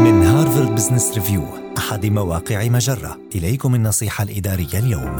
من هارفارد بزنس ريفيو أحد مواقع مجرة. إليكم النصيحة الإدارية اليوم.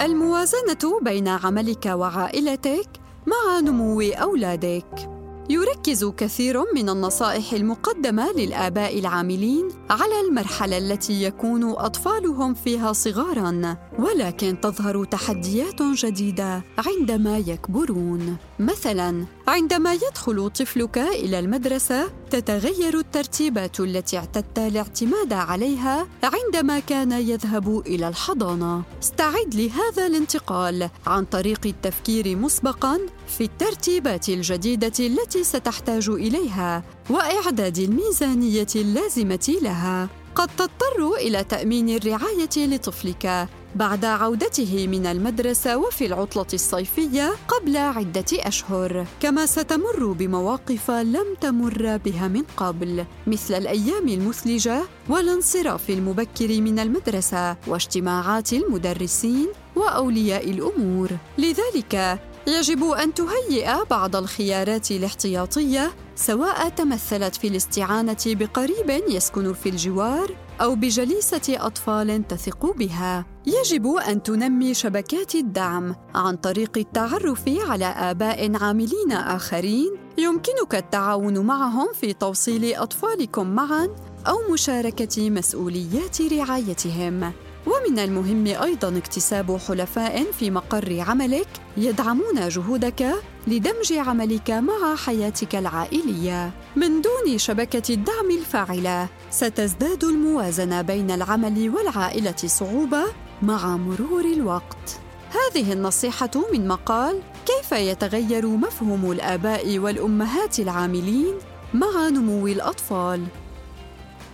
الموازنة بين عملك وعائلتك مع نمو أولادك. يركز كثير من النصائح المقدمة للآباء العاملين على المرحلة التي يكون أطفالهم فيها صغارا ولكن تظهر تحديات جديدة عندما يكبرون. مثلا عندما يدخل طفلك إلى المدرسة تتغير الترتيبات التي اعتدت الاعتماد عليها عندما كان يذهب إلى الحضانة. استعد لهذا الانتقال عن طريق التفكير مسبقا في الترتيبات الجديدة التي ستحتاج إليها وإعداد الميزانية اللازمة لها قد تضطر إلى تأمين الرعاية لطفلك بعد عودته من المدرسة وفي العطلة الصيفية قبل عدة أشهر. كما ستمر بمواقف لم تمر بها من قبل مثل الأيام المثلجة والانصراف المبكر من المدرسة واجتماعات المدرسين وأولياء الأمور. لذلك يجب أن تهيئ بعض الخيارات الاحتياطية سواء تمثلت في الاستعانة بقريب يسكن في الجوار أو بجليسة أطفال تثق بها. يجب أن تنمي شبكات الدعم عن طريق التعرف على آباء عاملين آخرين يمكنك التعاون معهم في توصيل أطفالكم معا أو مشاركة مسؤوليات رعايتهم. ومن المهم أيضا اكتساب حلفاء في مقر عملك يدعمون جهودك لدمج عملك مع حياتك العائلية. من دون شبكة الدعم الفاعلة ستزداد الموازنة بين العمل والعائلة صعوبة مع مرور الوقت. هذه النصيحة من مقال كيف يتغير مفهوم الآباء والأمهات العاملين مع نمو الأطفال؟